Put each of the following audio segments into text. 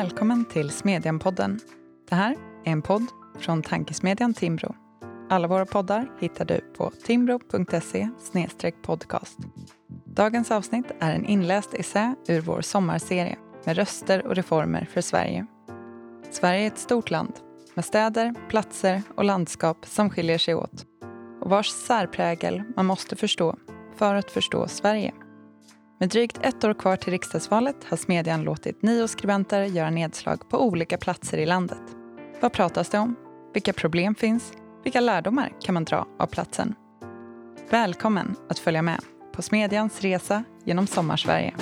Välkommen till Smedjan-podden. Det här är en podd från tankesmedjan Timbro. Alla våra poddar hittar du på timbro.se podcast. Dagens avsnitt är en inläst essä ur vår sommarserie med röster och reformer för Sverige. Sverige är ett stort land med städer, platser och landskap som skiljer sig åt och vars särprägel man måste förstå för att förstå Sverige. Med drygt ett år kvar till riksdagsvalet har Smedjan låtit nio skribenter göra nedslag på olika platser i landet. Vad pratas det om? Vilka problem finns? Vilka lärdomar kan man dra av platsen? Välkommen att följa med på Smedjans resa genom Sommarsverige.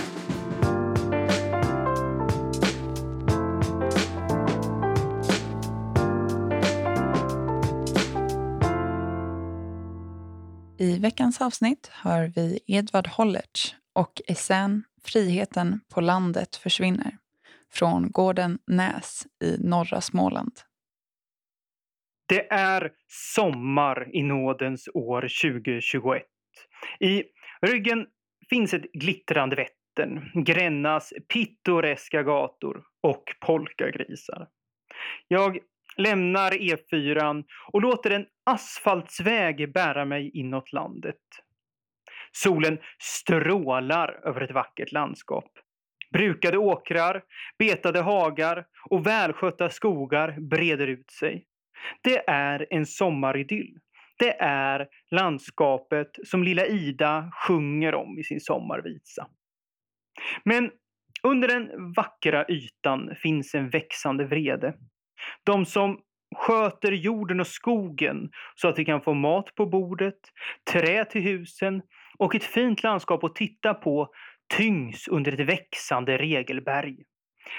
I veckans avsnitt hör vi Edvard Hollertz och essän Friheten på landet försvinner från gården Näs i norra Småland. Det är sommar i nådens år 2021. I ryggen finns ett glittrande Vättern, Grännas pittoreska gator och polkagrisar. Jag lämnar E4 och låter en asfaltsväg bära mig inåt landet. Solen strålar över ett vackert landskap. Brukade åkrar, betade hagar och välskötta skogar breder ut sig. Det är en sommaridyll. Det är landskapet som lilla Ida sjunger om i sin sommarvisa. Men under den vackra ytan finns en växande vrede. De som sköter jorden och skogen så att vi kan få mat på bordet, trä till husen och ett fint landskap att titta på tyngs under ett växande regelberg.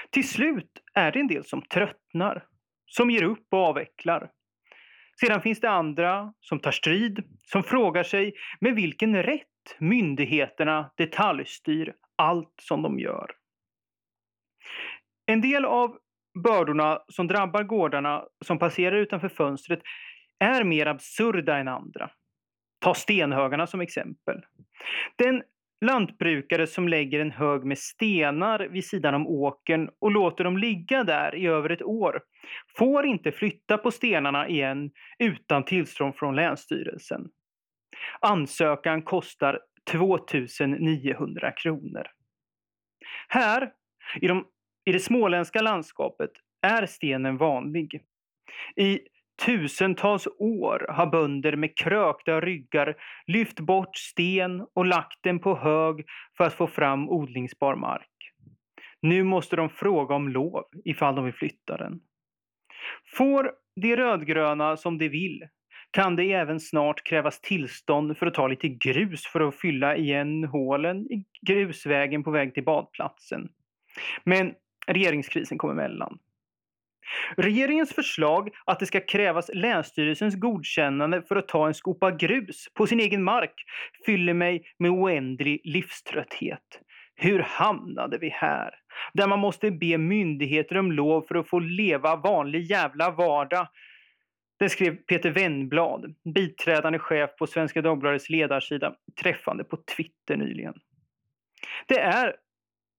Till slut är det en del som tröttnar, som ger upp och avvecklar. Sedan finns det andra som tar strid, som frågar sig med vilken rätt myndigheterna detaljstyr allt som de gör. En del av bördorna som drabbar gårdarna som passerar utanför fönstret är mer absurda än andra. Ta stenhögarna som exempel. Den lantbrukare som lägger en hög med stenar vid sidan om åkern och låter dem ligga där i över ett år får inte flytta på stenarna igen utan tillstånd från Länsstyrelsen. Ansökan kostar 2900 kronor. Här, i, de, i det småländska landskapet, är stenen vanlig. I tusentals år har bönder med krökta ryggar lyft bort sten och lagt den på hög för att få fram odlingsbar mark. Nu måste de fråga om lov ifall de vill flytta den. Får de rödgröna som de vill kan det även snart krävas tillstånd för att ta lite grus för att fylla igen hålen i grusvägen på väg till badplatsen. Men regeringskrisen kom emellan. Regeringens förslag att det ska krävas Länsstyrelsens godkännande för att ta en skopa grus på sin egen mark fyller mig med oändlig livströtthet. Hur hamnade vi här? Där man måste be myndigheter om lov för att få leva vanlig jävla vardag. Det skrev Peter Wennblad, biträdande chef på Svenska Dagbladets ledarsida, träffande på Twitter nyligen. Det är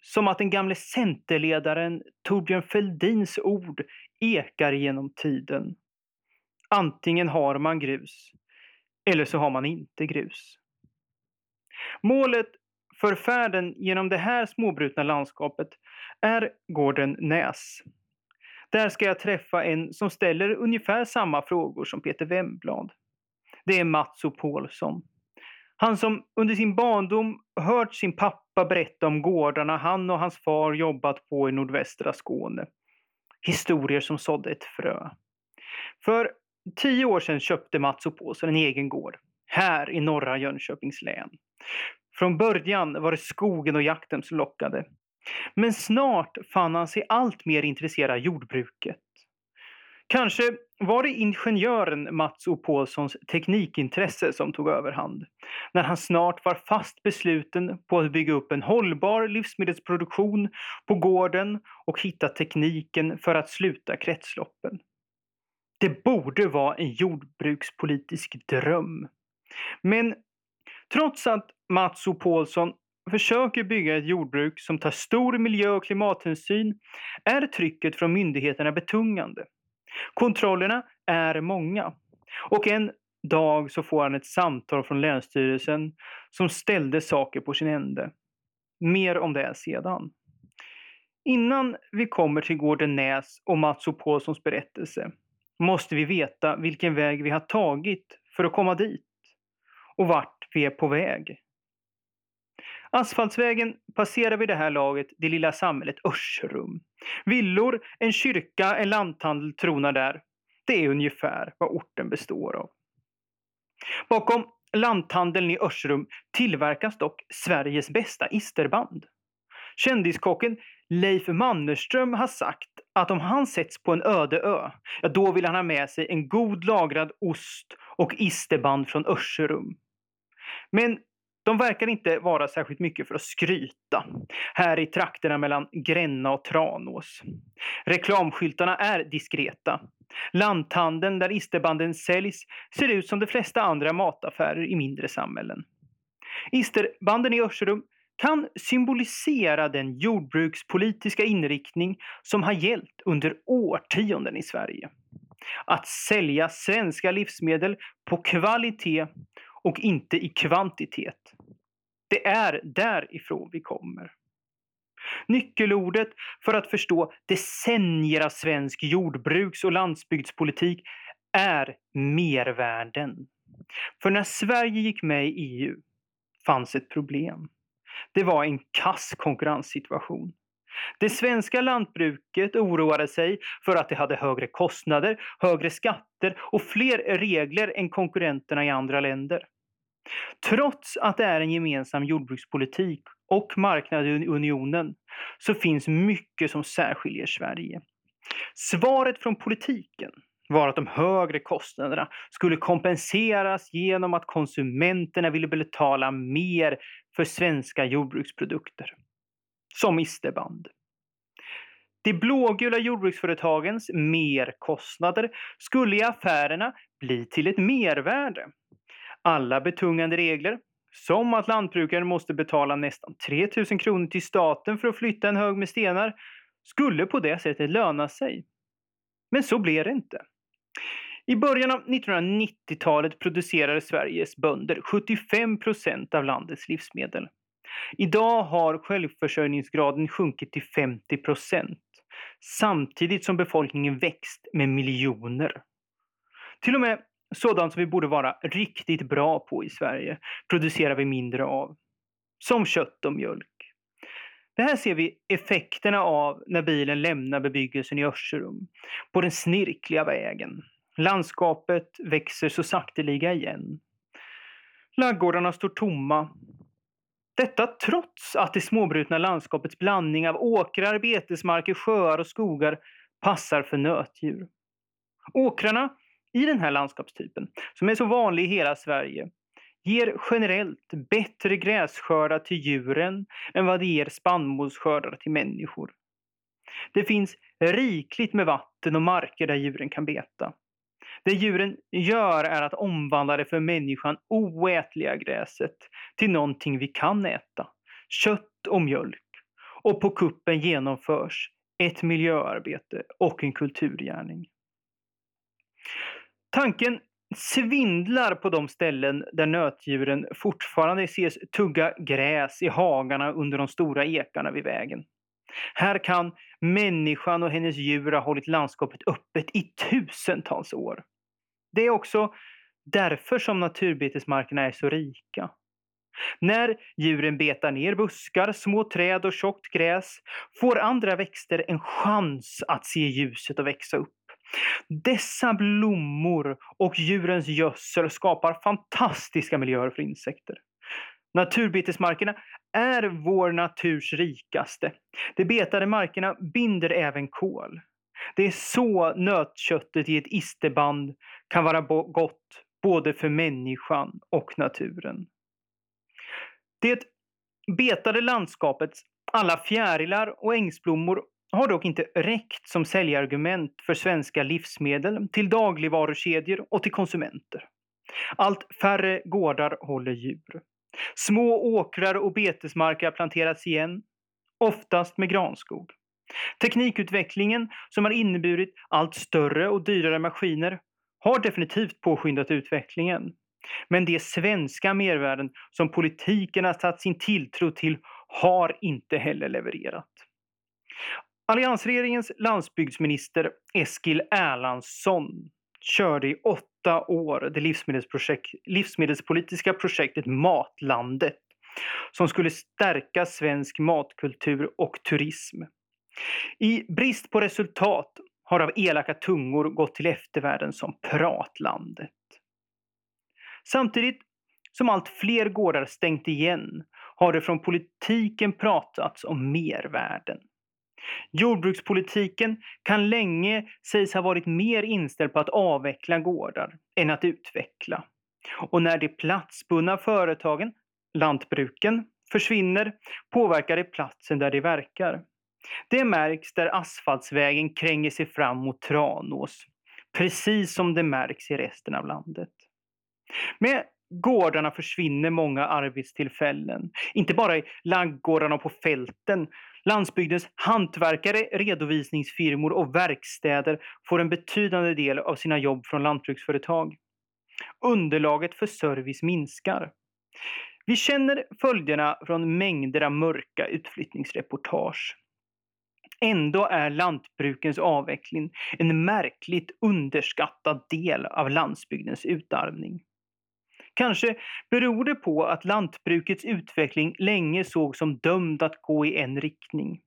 som att den gamle centerledaren Torbjörn Fälldins ord ekar genom tiden. Antingen har man grus eller så har man inte grus. Målet för färden genom det här småbrutna landskapet är gården Näs. Där ska jag träffa en som ställer ungefär samma frågor som Peter Wemblad. Det är Mats O. Paulsson. Han som under sin barndom hört sin pappa berätta om gårdarna han och hans far jobbat på i nordvästra Skåne. Historier som sådde ett frö. För tio år sedan köpte Mats och Påsen en egen gård. Här i norra Jönköpings län. Från början var det skogen och jakten som lockade. Men snart fann han sig allt mer intresserad av jordbruket. Kanske var det ingenjören Mats O. Paulssons teknikintresse som tog överhand när han snart var fast besluten på att bygga upp en hållbar livsmedelsproduktion på gården och hitta tekniken för att sluta kretsloppen. Det borde vara en jordbrukspolitisk dröm. Men trots att Mats O. Paulsson försöker bygga ett jordbruk som tar stor miljö och klimathänsyn är trycket från myndigheterna betungande. Kontrollerna är många. Och en dag så får han ett samtal från Länsstyrelsen som ställde saker på sin ände. Mer om det sedan. Innan vi kommer till gården Näs och Mats och Paulssons berättelse måste vi veta vilken väg vi har tagit för att komma dit och vart vi är på väg. Asfaltsvägen passerar vid det här laget det lilla samhället Örserum. Villor, en kyrka, en lanthandel tronar där. Det är ungefär vad orten består av. Bakom lanthandeln i Örserum tillverkas dock Sveriges bästa isterband. Kändiskocken Leif Mannerström har sagt att om han sätts på en öde ö, ja då vill han ha med sig en god lagrad ost och isterband från Örserum. Men de verkar inte vara särskilt mycket för att skryta här i trakterna mellan Gränna och Tranås. Reklamskyltarna är diskreta. Lanthandeln där isterbanden säljs ser ut som de flesta andra mataffärer i mindre samhällen. Isterbanden i Örserum kan symbolisera den jordbrukspolitiska inriktning som har gällt under årtionden i Sverige. Att sälja svenska livsmedel på kvalitet och inte i kvantitet. Det är därifrån vi kommer. Nyckelordet för att förstå decennier av svensk jordbruks och landsbygdspolitik är mervärden. För när Sverige gick med i EU fanns ett problem. Det var en kass konkurrenssituation. Det svenska lantbruket oroade sig för att det hade högre kostnader, högre skatter och fler regler än konkurrenterna i andra länder. Trots att det är en gemensam jordbrukspolitik och marknad i unionen så finns mycket som särskiljer Sverige. Svaret från politiken var att de högre kostnaderna skulle kompenseras genom att konsumenterna ville betala mer för svenska jordbruksprodukter. Som isterband. De blågula jordbruksföretagens merkostnader skulle i affärerna bli till ett mervärde. Alla betungande regler, som att lantbrukaren måste betala nästan 3 000 kronor till staten för att flytta en hög med stenar, skulle på det sättet löna sig. Men så blev det inte. I början av 1990-talet producerade Sveriges bönder 75 procent av landets livsmedel. Idag har självförsörjningsgraden sjunkit till 50 procent samtidigt som befolkningen växt med miljoner. Till och med sådant som vi borde vara riktigt bra på i Sverige producerar vi mindre av. Som kött och mjölk. Det här ser vi effekterna av när bilen lämnar bebyggelsen i Örserum på den snirkliga vägen. Landskapet växer så sakteliga igen. Laggårdarna står tomma. Detta trots att det småbrutna landskapets blandning av åkrar, betesmarker, sjöar och skogar passar för nötdjur. Åkrarna i den här landskapstypen, som är så vanlig i hela Sverige, ger generellt bättre grässkördar till djuren än vad det ger spannmålsskördar till människor. Det finns rikligt med vatten och marker där djuren kan beta. Det djuren gör är att omvandla det för människan oätliga gräset till någonting vi kan äta. Kött och mjölk. Och på kuppen genomförs ett miljöarbete och en kulturgärning. Tanken svindlar på de ställen där nötdjuren fortfarande ses tugga gräs i hagarna under de stora ekarna vid vägen. Här kan människan och hennes djur ha hållit landskapet öppet i tusentals år. Det är också därför som naturbetesmarkerna är så rika. När djuren betar ner buskar, små träd och tjockt gräs får andra växter en chans att se ljuset och växa upp. Dessa blommor och djurens gödsel skapar fantastiska miljöer för insekter. Naturbetesmarkerna är vår naturs rikaste. De betade markerna binder även kol. Det är så nötköttet i ett isterband kan vara gott både för människan och naturen. Det betade landskapets alla fjärilar och ängsblommor har dock inte räckt som säljargument för svenska livsmedel till dagligvarukedjor och till konsumenter. Allt färre gårdar håller djur. Små åkrar och betesmarker har planterats igen, oftast med granskog. Teknikutvecklingen som har inneburit allt större och dyrare maskiner har definitivt påskyndat utvecklingen. Men de svenska mervärden som politiken har satt sin tilltro till har inte heller levererat. Alliansregeringens landsbygdsminister Eskil Erlandsson körde i åtta år det livsmedelsprojekt, livsmedelspolitiska projektet Matlandet som skulle stärka svensk matkultur och turism. I brist på resultat har av elaka tungor gått till eftervärlden som Pratlandet. Samtidigt som allt fler gårdar stängt igen har det från politiken pratats om mervärden. Jordbrukspolitiken kan länge sägs ha varit mer inställd på att avveckla gårdar än att utveckla. Och när de platsbundna företagen, lantbruken, försvinner påverkar det platsen där de verkar. Det märks där asfaltsvägen kränger sig fram mot Tranås, precis som det märks i resten av landet. Med gårdarna försvinner många arbetstillfällen, inte bara i laggårdarna och på fälten. Landsbygdens hantverkare, redovisningsfirmor och verkstäder får en betydande del av sina jobb från lantbruksföretag. Underlaget för service minskar. Vi känner följderna från mängder av mörka utflyttningsreportage. Ändå är lantbrukens avveckling en märkligt underskattad del av landsbygdens utarmning. Kanske beror det på att lantbrukets utveckling länge sågs som dömd att gå i en riktning.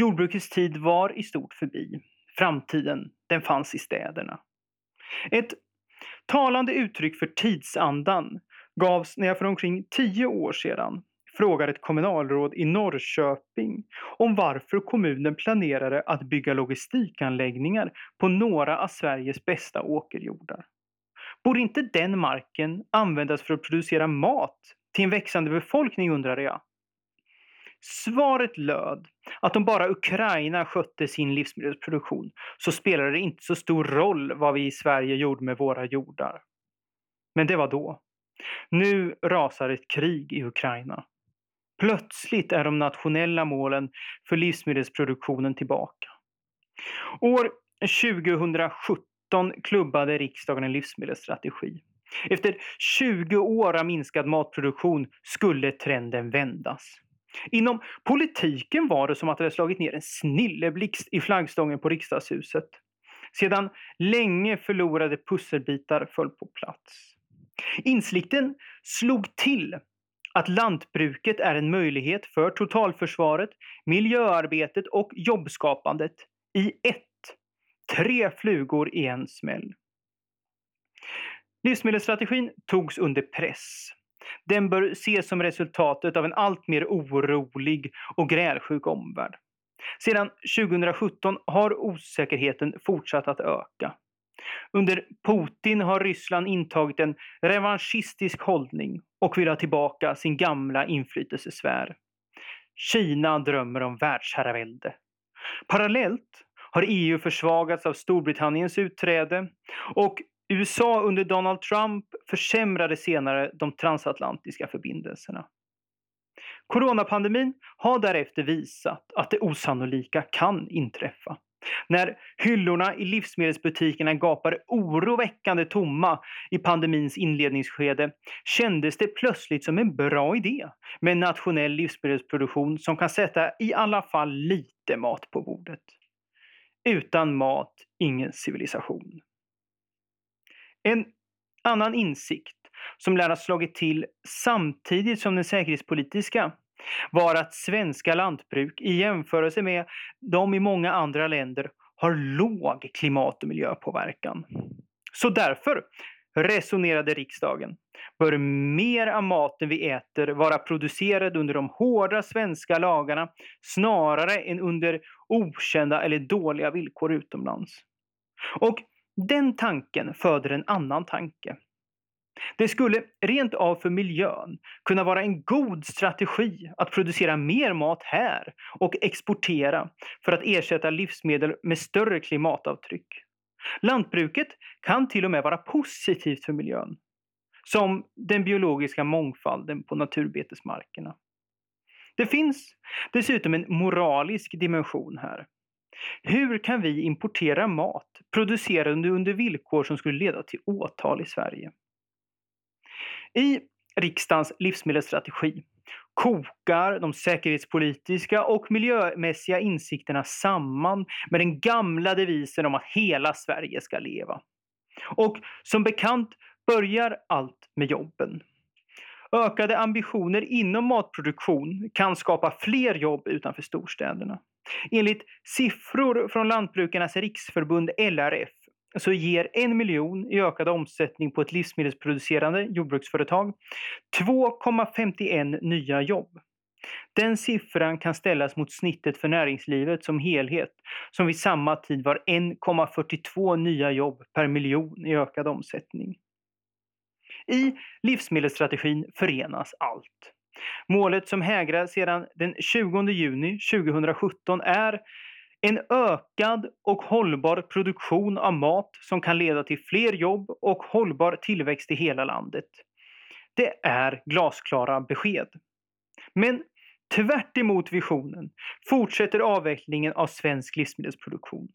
Jordbrukets tid var i stort förbi. Framtiden, den fanns i städerna. Ett talande uttryck för tidsandan gavs när jag för omkring tio år sedan frågade ett kommunalråd i Norrköping om varför kommunen planerade att bygga logistikanläggningar på några av Sveriges bästa åkerjordar. Borde inte den marken användas för att producera mat till en växande befolkning undrade jag. Svaret löd att om bara Ukraina skötte sin livsmedelsproduktion så spelade det inte så stor roll vad vi i Sverige gjorde med våra jordar. Men det var då. Nu rasar ett krig i Ukraina. Plötsligt är de nationella målen för livsmedelsproduktionen tillbaka. År 2017 klubbade riksdagen en livsmedelsstrategi. Efter 20 år av minskad matproduktion skulle trenden vändas. Inom politiken var det som att det hade slagit ner en snilleblixt i flaggstången på riksdagshuset. Sedan länge förlorade pusselbitar föll på plats. Insikten slog till att lantbruket är en möjlighet för totalförsvaret, miljöarbetet och jobbskapandet i ett. Tre flugor i en smäll. Livsmedelsstrategin togs under press. Den bör ses som resultatet av en allt mer orolig och grälsjuk omvärld. Sedan 2017 har osäkerheten fortsatt att öka. Under Putin har Ryssland intagit en revanschistisk hållning och vill ha tillbaka sin gamla inflytelsesfär. Kina drömmer om världsherravälde. Parallellt har EU försvagats av Storbritanniens utträde och USA under Donald Trump försämrade senare de transatlantiska förbindelserna. Coronapandemin har därefter visat att det osannolika kan inträffa. När hyllorna i livsmedelsbutikerna gapade oroväckande tomma i pandemins inledningsskede kändes det plötsligt som en bra idé med en nationell livsmedelsproduktion som kan sätta i alla fall lite mat på bordet. Utan mat, ingen civilisation. En annan insikt som lär ha slagit till samtidigt som den säkerhetspolitiska var att svenska lantbruk i jämförelse med de i många andra länder har låg klimat och miljöpåverkan. Så därför resonerade riksdagen. Bör mer av maten vi äter vara producerad under de hårda svenska lagarna snarare än under okända eller dåliga villkor utomlands. Och den tanken föder en annan tanke. Det skulle rent av för miljön kunna vara en god strategi att producera mer mat här och exportera för att ersätta livsmedel med större klimatavtryck. Lantbruket kan till och med vara positivt för miljön. som den biologiska mångfalden på naturbetesmarkerna. Det finns dessutom en moralisk dimension här. Hur kan vi importera mat producerad under villkor som skulle leda till åtal i Sverige? I riksdagens livsmedelsstrategi kokar de säkerhetspolitiska och miljömässiga insikterna samman med den gamla devisen om att hela Sverige ska leva. Och som bekant börjar allt med jobben. Ökade ambitioner inom matproduktion kan skapa fler jobb utanför storstäderna. Enligt siffror från Lantbrukarnas riksförbund LRF så ger en miljon i ökad omsättning på ett livsmedelsproducerande jordbruksföretag 2,51 nya jobb. Den siffran kan ställas mot snittet för näringslivet som helhet som vid samma tid var 1,42 nya jobb per miljon i ökad omsättning. I livsmedelsstrategin förenas allt. Målet som hägrar sedan den 20 juni 2017 är en ökad och hållbar produktion av mat som kan leda till fler jobb och hållbar tillväxt i hela landet. Det är glasklara besked. Men tvärt visionen fortsätter avvecklingen av svensk livsmedelsproduktion.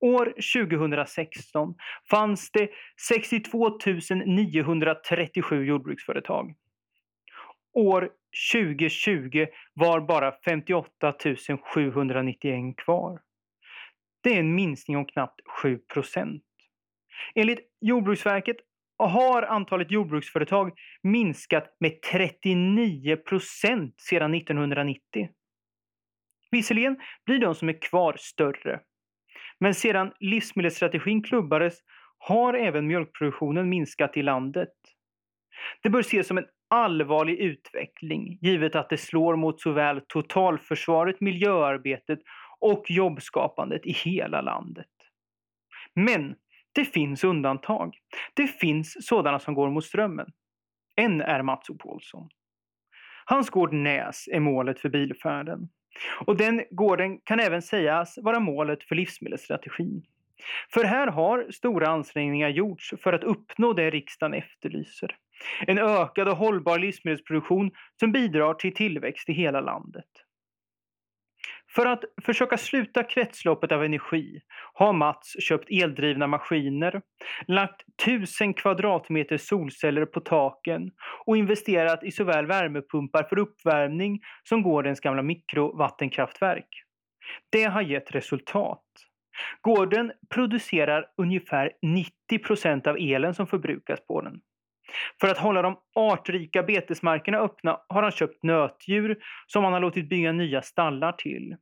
År 2016 fanns det 62 937 jordbruksföretag. År 2020 var bara 58 791 kvar. Det är en minskning om knappt 7 procent. Enligt Jordbruksverket har antalet jordbruksföretag minskat med 39 procent sedan 1990. Visserligen blir de som är kvar större. Men sedan livsmedelsstrategin klubbades har även mjölkproduktionen minskat i landet. Det bör ses som en allvarlig utveckling givet att det slår mot såväl totalförsvaret, miljöarbetet och jobbskapandet i hela landet. Men det finns undantag. Det finns sådana som går mot strömmen. En är Mats O. Paulsson. Hans gård Näs är målet för bilfärden. Och den gården kan även sägas vara målet för livsmedelsstrategin. För här har stora ansträngningar gjorts för att uppnå det riksdagen efterlyser. En ökad och hållbar livsmedelsproduktion som bidrar till tillväxt i hela landet. För att försöka sluta kretsloppet av energi har Mats köpt eldrivna maskiner, lagt tusen kvadratmeter solceller på taken och investerat i såväl värmepumpar för uppvärmning som gårdens gamla mikrovattenkraftverk. Det har gett resultat. Gården producerar ungefär 90% av elen som förbrukas på den. För att hålla de artrika betesmarkerna öppna har han köpt nötdjur som han har låtit bygga nya stallar till.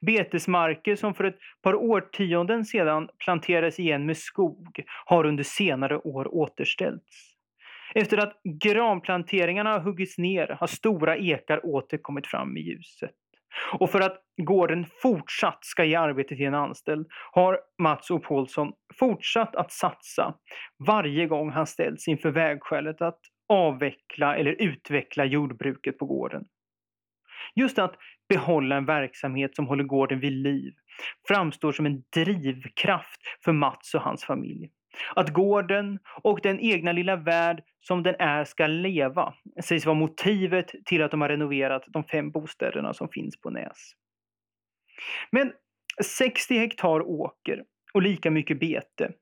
Betesmarker som för ett par årtionden sedan planterades igen med skog har under senare år återställts. Efter att granplanteringarna har huggits ner har stora ekar åter kommit fram i ljuset. Och för att gården fortsatt ska ge arbete till en anställd har Mats O. Paulsson fortsatt att satsa varje gång han ställts inför vägskälet att avveckla eller utveckla jordbruket på gården. Just att behålla en verksamhet som håller gården vid liv framstår som en drivkraft för Mats och hans familj. Att gården och den egna lilla värld som den är ska leva sägs vara motivet till att de har renoverat de fem bostäderna som finns på Näs. Men 60 hektar åker och lika mycket bete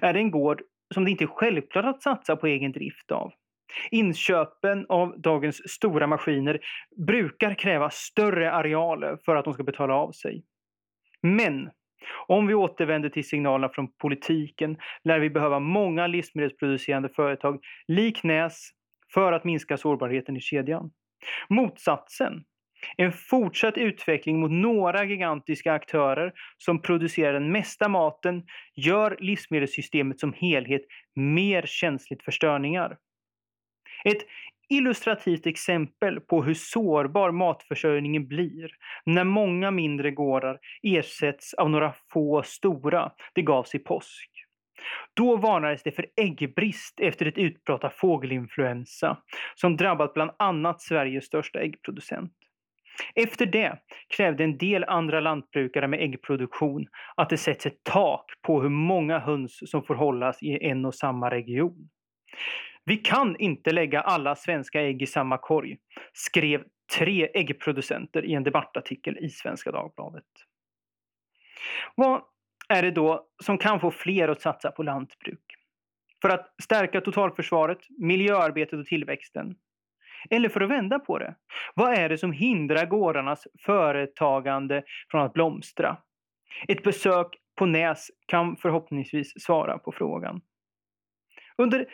är en gård som det inte är självklart att satsa på egen drift av. Inköpen av dagens stora maskiner brukar kräva större arealer för att de ska betala av sig. Men om vi återvänder till signalerna från politiken lär vi behöva många livsmedelsproducerande företag lik Näs för att minska sårbarheten i kedjan. Motsatsen, en fortsatt utveckling mot några gigantiska aktörer som producerar den mesta maten gör livsmedelssystemet som helhet mer känsligt för störningar. Ett illustrativt exempel på hur sårbar matförsörjningen blir när många mindre gårdar ersätts av några få stora, det gavs i påsk. Då varnades det för äggbrist efter ett utbrott av fågelinfluensa som drabbat bland annat Sveriges största äggproducent. Efter det krävde en del andra lantbrukare med äggproduktion att det sätts ett tak på hur många höns som får hållas i en och samma region. Vi kan inte lägga alla svenska ägg i samma korg, skrev tre äggproducenter i en debattartikel i Svenska Dagbladet. Vad är det då som kan få fler att satsa på lantbruk? För att stärka totalförsvaret, miljöarbetet och tillväxten? Eller för att vända på det, vad är det som hindrar gårdarnas företagande från att blomstra? Ett besök på Näs kan förhoppningsvis svara på frågan. Under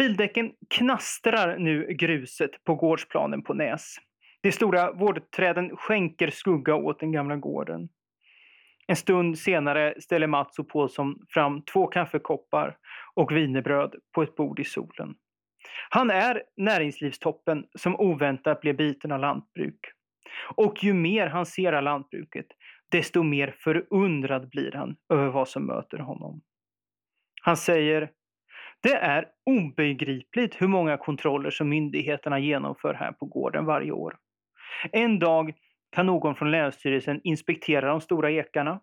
bildäcken knastrar nu gruset på gårdsplanen på Näs. De stora vårdträden skänker skugga åt den gamla gården. En stund senare ställer Mats och Paulsson fram två kaffekoppar och vinerbröd på ett bord i solen. Han är näringslivstoppen som oväntat blev biten av lantbruk. Och ju mer han ser av lantbruket, desto mer förundrad blir han över vad som möter honom. Han säger det är obegripligt hur många kontroller som myndigheterna genomför här på gården varje år. En dag kan någon från Länsstyrelsen inspektera de stora ekarna.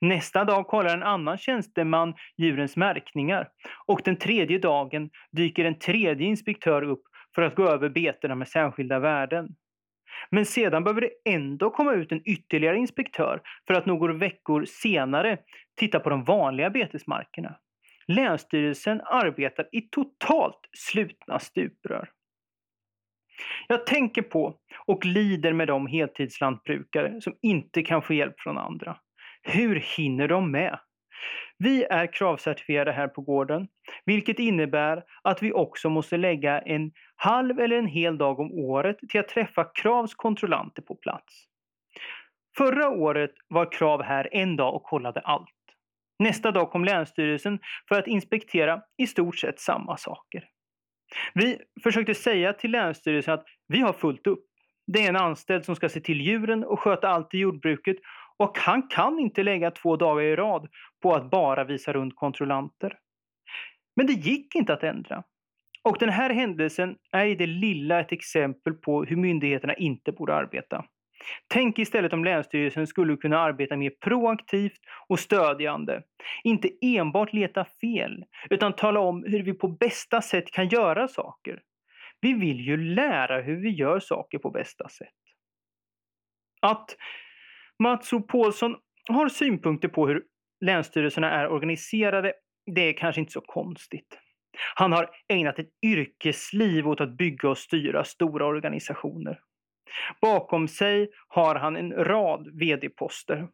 Nästa dag kollar en annan tjänsteman djurens märkningar och den tredje dagen dyker en tredje inspektör upp för att gå över betena med särskilda värden. Men sedan behöver det ändå komma ut en ytterligare inspektör för att några veckor senare titta på de vanliga betesmarkerna. Länsstyrelsen arbetar i totalt slutna stuprör. Jag tänker på och lider med de heltidslantbrukare som inte kan få hjälp från andra. Hur hinner de med? Vi är kravcertifierade här på gården, vilket innebär att vi också måste lägga en halv eller en hel dag om året till att träffa Kravs kontrollanter på plats. Förra året var Krav här en dag och kollade allt. Nästa dag kom Länsstyrelsen för att inspektera i stort sett samma saker. Vi försökte säga till Länsstyrelsen att vi har fullt upp. Det är en anställd som ska se till djuren och sköta allt i jordbruket och han kan inte lägga två dagar i rad på att bara visa runt kontrollanter. Men det gick inte att ändra. Och den här händelsen är i det lilla ett exempel på hur myndigheterna inte borde arbeta. Tänk istället om Länsstyrelsen skulle kunna arbeta mer proaktivt och stödjande. Inte enbart leta fel, utan tala om hur vi på bästa sätt kan göra saker. Vi vill ju lära hur vi gör saker på bästa sätt. Att Mats O. Paulsson har synpunkter på hur länsstyrelserna är organiserade, det är kanske inte så konstigt. Han har ägnat ett yrkesliv åt att bygga och styra stora organisationer. Bakom sig har han en rad vd-poster.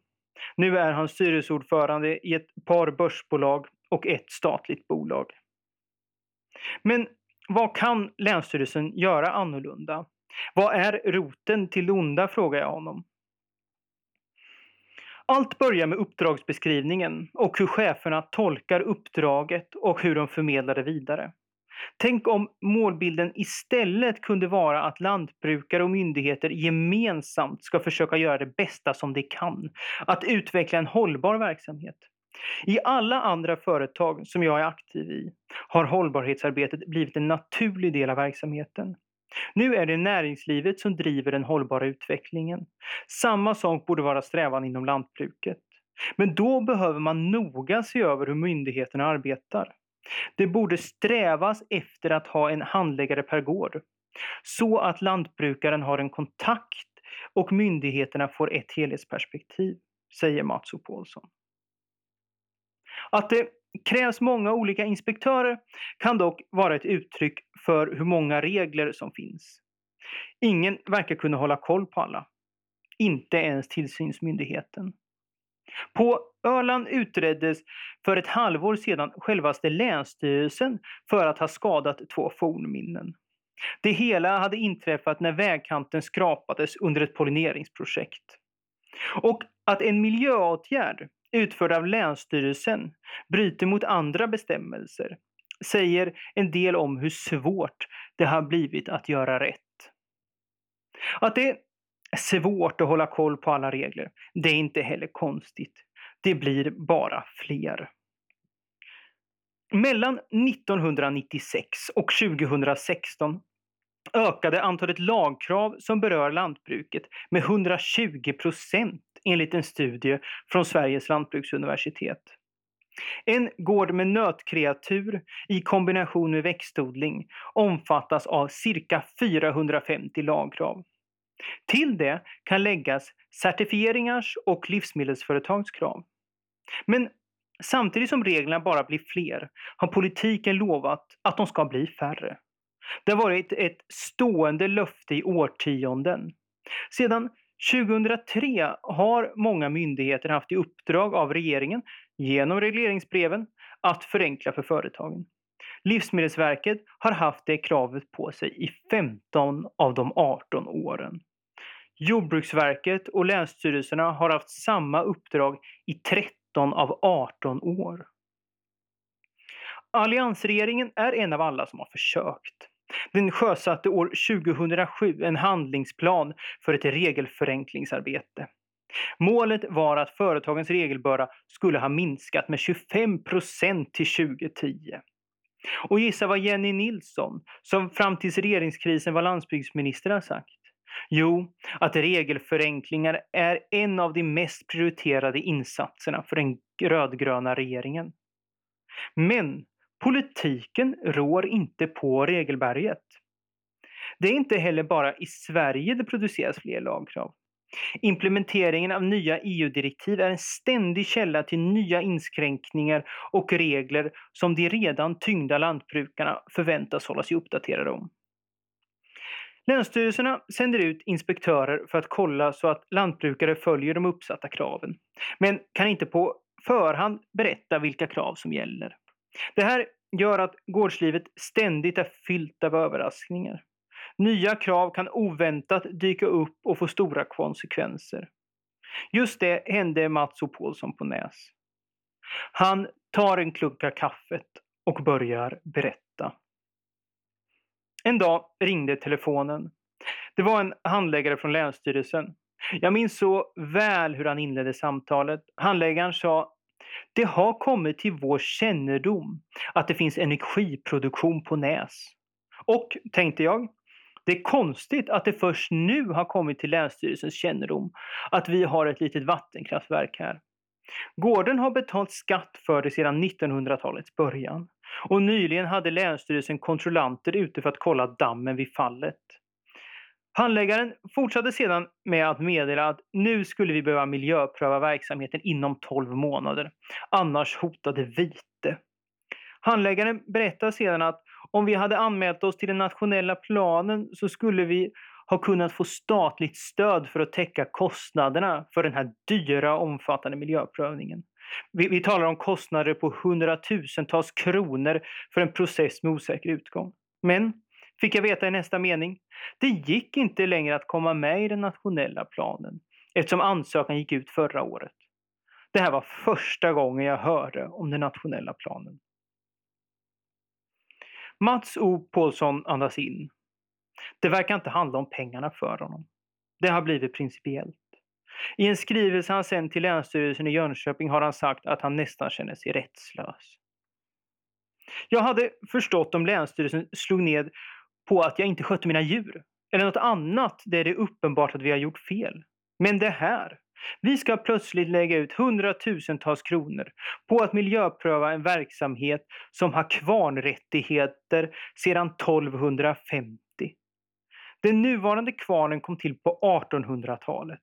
Nu är han styrelseordförande i ett par börsbolag och ett statligt bolag. Men vad kan Länsstyrelsen göra annorlunda? Vad är roten till det onda, frågar jag honom. Allt börjar med uppdragsbeskrivningen och hur cheferna tolkar uppdraget och hur de förmedlar det vidare. Tänk om målbilden istället kunde vara att lantbrukare och myndigheter gemensamt ska försöka göra det bästa som de kan. Att utveckla en hållbar verksamhet. I alla andra företag som jag är aktiv i har hållbarhetsarbetet blivit en naturlig del av verksamheten. Nu är det näringslivet som driver den hållbara utvecklingen. Samma sak borde vara strävan inom lantbruket. Men då behöver man noga se över hur myndigheterna arbetar. Det borde strävas efter att ha en handläggare per gård. Så att lantbrukaren har en kontakt och myndigheterna får ett helhetsperspektiv, säger Mats O. Paulsson. Att det krävs många olika inspektörer kan dock vara ett uttryck för hur många regler som finns. Ingen verkar kunna hålla koll på alla. Inte ens tillsynsmyndigheten. På Öland utreddes för ett halvår sedan självaste Länsstyrelsen för att ha skadat två fornminnen. Det hela hade inträffat när vägkanten skrapades under ett pollineringsprojekt. Och att en miljöåtgärd utförd av Länsstyrelsen bryter mot andra bestämmelser säger en del om hur svårt det har blivit att göra rätt. Att det svårt att hålla koll på alla regler, det är inte heller konstigt. Det blir bara fler. Mellan 1996 och 2016 ökade antalet lagkrav som berör lantbruket med 120 procent enligt en studie från Sveriges lantbruksuniversitet. En gård med nötkreatur i kombination med växtodling omfattas av cirka 450 lagkrav. Till det kan läggas certifieringars och livsmedelsföretags krav. Men samtidigt som reglerna bara blir fler har politiken lovat att de ska bli färre. Det har varit ett stående löfte i årtionden. Sedan 2003 har många myndigheter haft i uppdrag av regeringen genom regleringsbreven att förenkla för företagen. Livsmedelsverket har haft det kravet på sig i 15 av de 18 åren. Jordbruksverket och länsstyrelserna har haft samma uppdrag i 13 av 18 år. Alliansregeringen är en av alla som har försökt. Den sjösatte år 2007 en handlingsplan för ett regelförenklingsarbete. Målet var att företagens regelbörda skulle ha minskat med 25 procent till 2010. Och gissa vad Jenny Nilsson, som fram tills regeringskrisen var landsbygdsminister, har sagt? Jo, att regelförenklingar är en av de mest prioriterade insatserna för den rödgröna regeringen. Men politiken rår inte på regelberget. Det är inte heller bara i Sverige det produceras fler lagkrav. Implementeringen av nya EU-direktiv är en ständig källa till nya inskränkningar och regler som de redan tyngda lantbrukarna förväntas hålla sig uppdaterade om. Länsstyrelserna sänder ut inspektörer för att kolla så att lantbrukare följer de uppsatta kraven, men kan inte på förhand berätta vilka krav som gäller. Det här gör att gårdslivet ständigt är fyllt av överraskningar. Nya krav kan oväntat dyka upp och få stora konsekvenser. Just det hände Mats O. Paulsson på Näs. Han tar en klunk av kaffet och börjar berätta. En dag ringde telefonen. Det var en handläggare från Länsstyrelsen. Jag minns så väl hur han inledde samtalet. Handläggaren sa det har kommit till vår kännedom att det finns energiproduktion på Näs. Och, tänkte jag, det är konstigt att det först nu har kommit till Länsstyrelsens kännedom att vi har ett litet vattenkraftverk här. Gården har betalt skatt för det sedan 1900-talets början och nyligen hade Länsstyrelsen kontrollanter ute för att kolla dammen vid fallet. Handläggaren fortsatte sedan med att meddela att nu skulle vi behöva miljöpröva verksamheten inom 12 månader, annars hotade vite. Handläggaren berättar sedan att om vi hade anmält oss till den nationella planen så skulle vi ha kunnat få statligt stöd för att täcka kostnaderna för den här dyra omfattande miljöprövningen. Vi, vi talar om kostnader på hundratusentals kronor för en process med osäker utgång. Men, fick jag veta i nästa mening, det gick inte längre att komma med i den nationella planen eftersom ansökan gick ut förra året. Det här var första gången jag hörde om den nationella planen. Mats O. Paulsson andas in. Det verkar inte handla om pengarna för honom. Det har blivit principiellt. I en skrivelse han sänt till Länsstyrelsen i Jönköping har han sagt att han nästan känner sig rättslös. Jag hade förstått om Länsstyrelsen slog ned på att jag inte skötte mina djur eller något annat där det är uppenbart att vi har gjort fel. Men det här, vi ska plötsligt lägga ut hundratusentals kronor på att miljöpröva en verksamhet som har kvarnrättigheter sedan 1250. Den nuvarande kvarnen kom till på 1800-talet.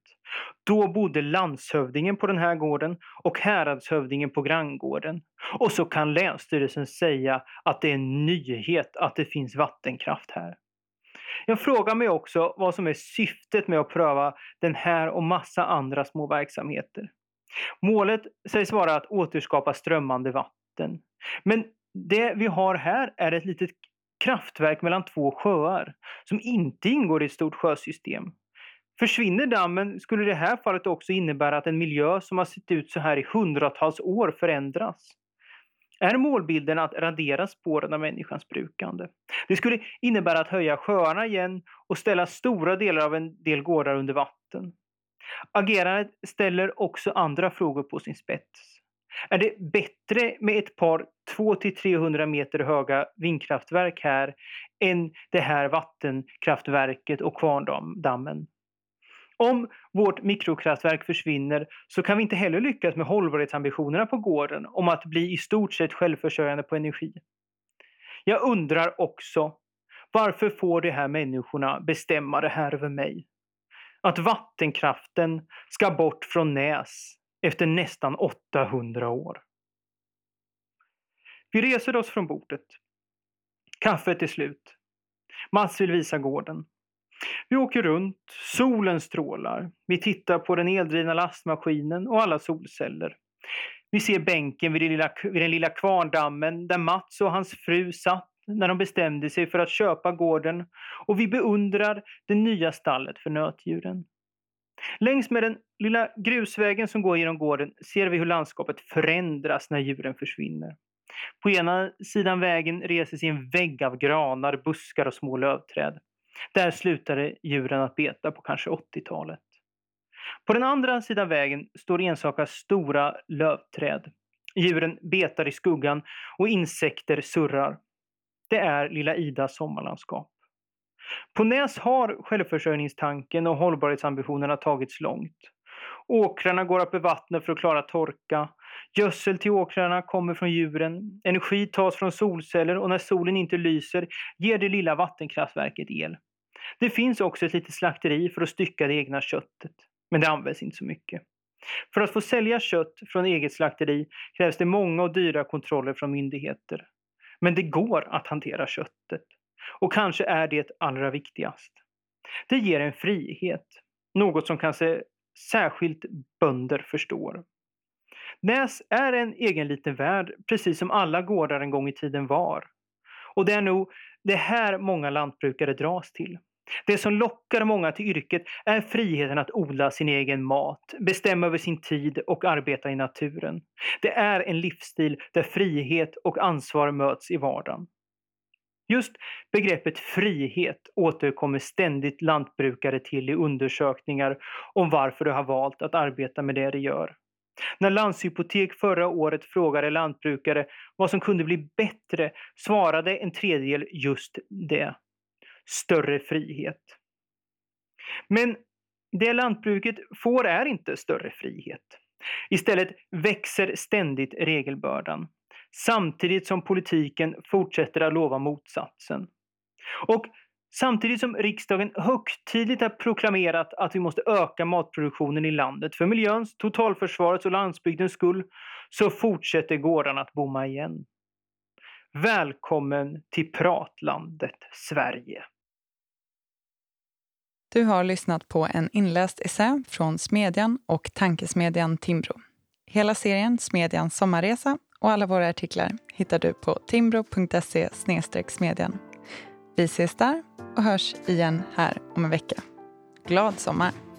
Då bodde landshövdingen på den här gården och häradshövdingen på granngården. Och så kan Länsstyrelsen säga att det är en nyhet att det finns vattenkraft här. Jag frågar mig också vad som är syftet med att pröva den här och massa andra små verksamheter. Målet sägs vara att återskapa strömmande vatten. Men det vi har här är ett litet kraftverk mellan två sjöar som inte ingår i ett stort sjösystem. Försvinner dammen skulle det här fallet också innebära att en miljö som har sett ut så här i hundratals år förändras. Är målbilden att radera spåren av människans brukande? Det skulle innebära att höja sjöarna igen och ställa stora delar av en del gårdar under vatten. Agerandet ställer också andra frågor på sin spets. Är det bättre med ett par 200-300 meter höga vindkraftverk här än det här vattenkraftverket och kvarndammen? Om vårt mikrokraftverk försvinner så kan vi inte heller lyckas med hållbarhetsambitionerna på gården om att bli i stort sett självförsörjande på energi. Jag undrar också varför får de här människorna bestämma det här över mig? Att vattenkraften ska bort från Näs efter nästan 800 år. Vi reser oss från bordet. Kaffet är slut. Mats vill visa gården. Vi åker runt, solen strålar. Vi tittar på den eldrivna lastmaskinen och alla solceller. Vi ser bänken vid, lilla, vid den lilla kvarndammen där Mats och hans fru satt när de bestämde sig för att köpa gården och vi beundrar det nya stallet för nötdjuren. Längs med den lilla grusvägen som går genom gården ser vi hur landskapet förändras när djuren försvinner. På ena sidan vägen reser sig en vägg av granar, buskar och små lövträd. Där slutade djuren att beta på kanske 80-talet. På den andra sidan vägen står ensaka stora lövträd. Djuren betar i skuggan och insekter surrar. Det är lilla Idas sommarlandskap. På Näs har självförsörjningstanken och hållbarhetsambitionerna tagits långt. Åkrarna går att bevattna för att klara torka. Gödsel till åkrarna kommer från djuren. Energi tas från solceller och när solen inte lyser ger det lilla vattenkraftverket el. Det finns också ett litet slakteri för att stycka det egna köttet. Men det används inte så mycket. För att få sälja kött från eget slakteri krävs det många och dyra kontroller från myndigheter. Men det går att hantera köttet. Och kanske är det allra viktigast. Det ger en frihet. Något som kanske särskilt bönder förstår. Näs är en egen liten värld, precis som alla gårdar en gång i tiden var. Och det är nog det här många lantbrukare dras till. Det som lockar många till yrket är friheten att odla sin egen mat, bestämma över sin tid och arbeta i naturen. Det är en livsstil där frihet och ansvar möts i vardagen. Just begreppet frihet återkommer ständigt lantbrukare till i undersökningar om varför de har valt att arbeta med det de gör. När Landshypotek förra året frågade lantbrukare vad som kunde bli bättre svarade en tredjedel just det. Större frihet. Men det lantbruket får är inte större frihet. Istället växer ständigt regelbördan samtidigt som politiken fortsätter att lova motsatsen. Och samtidigt som riksdagen högtidligt har proklamerat att vi måste öka matproduktionen i landet för miljöns, totalförsvarets och landsbygdens skull så fortsätter gårdarna att bomma igen. Välkommen till pratlandet Sverige. Du har lyssnat på en inläst essä från Smedjan och tankesmedjan Timbro. Hela serien Smedjans sommarresa och alla våra artiklar hittar du på timbro.se smedjan. Vi ses där och hörs igen här om en vecka. Glad sommar!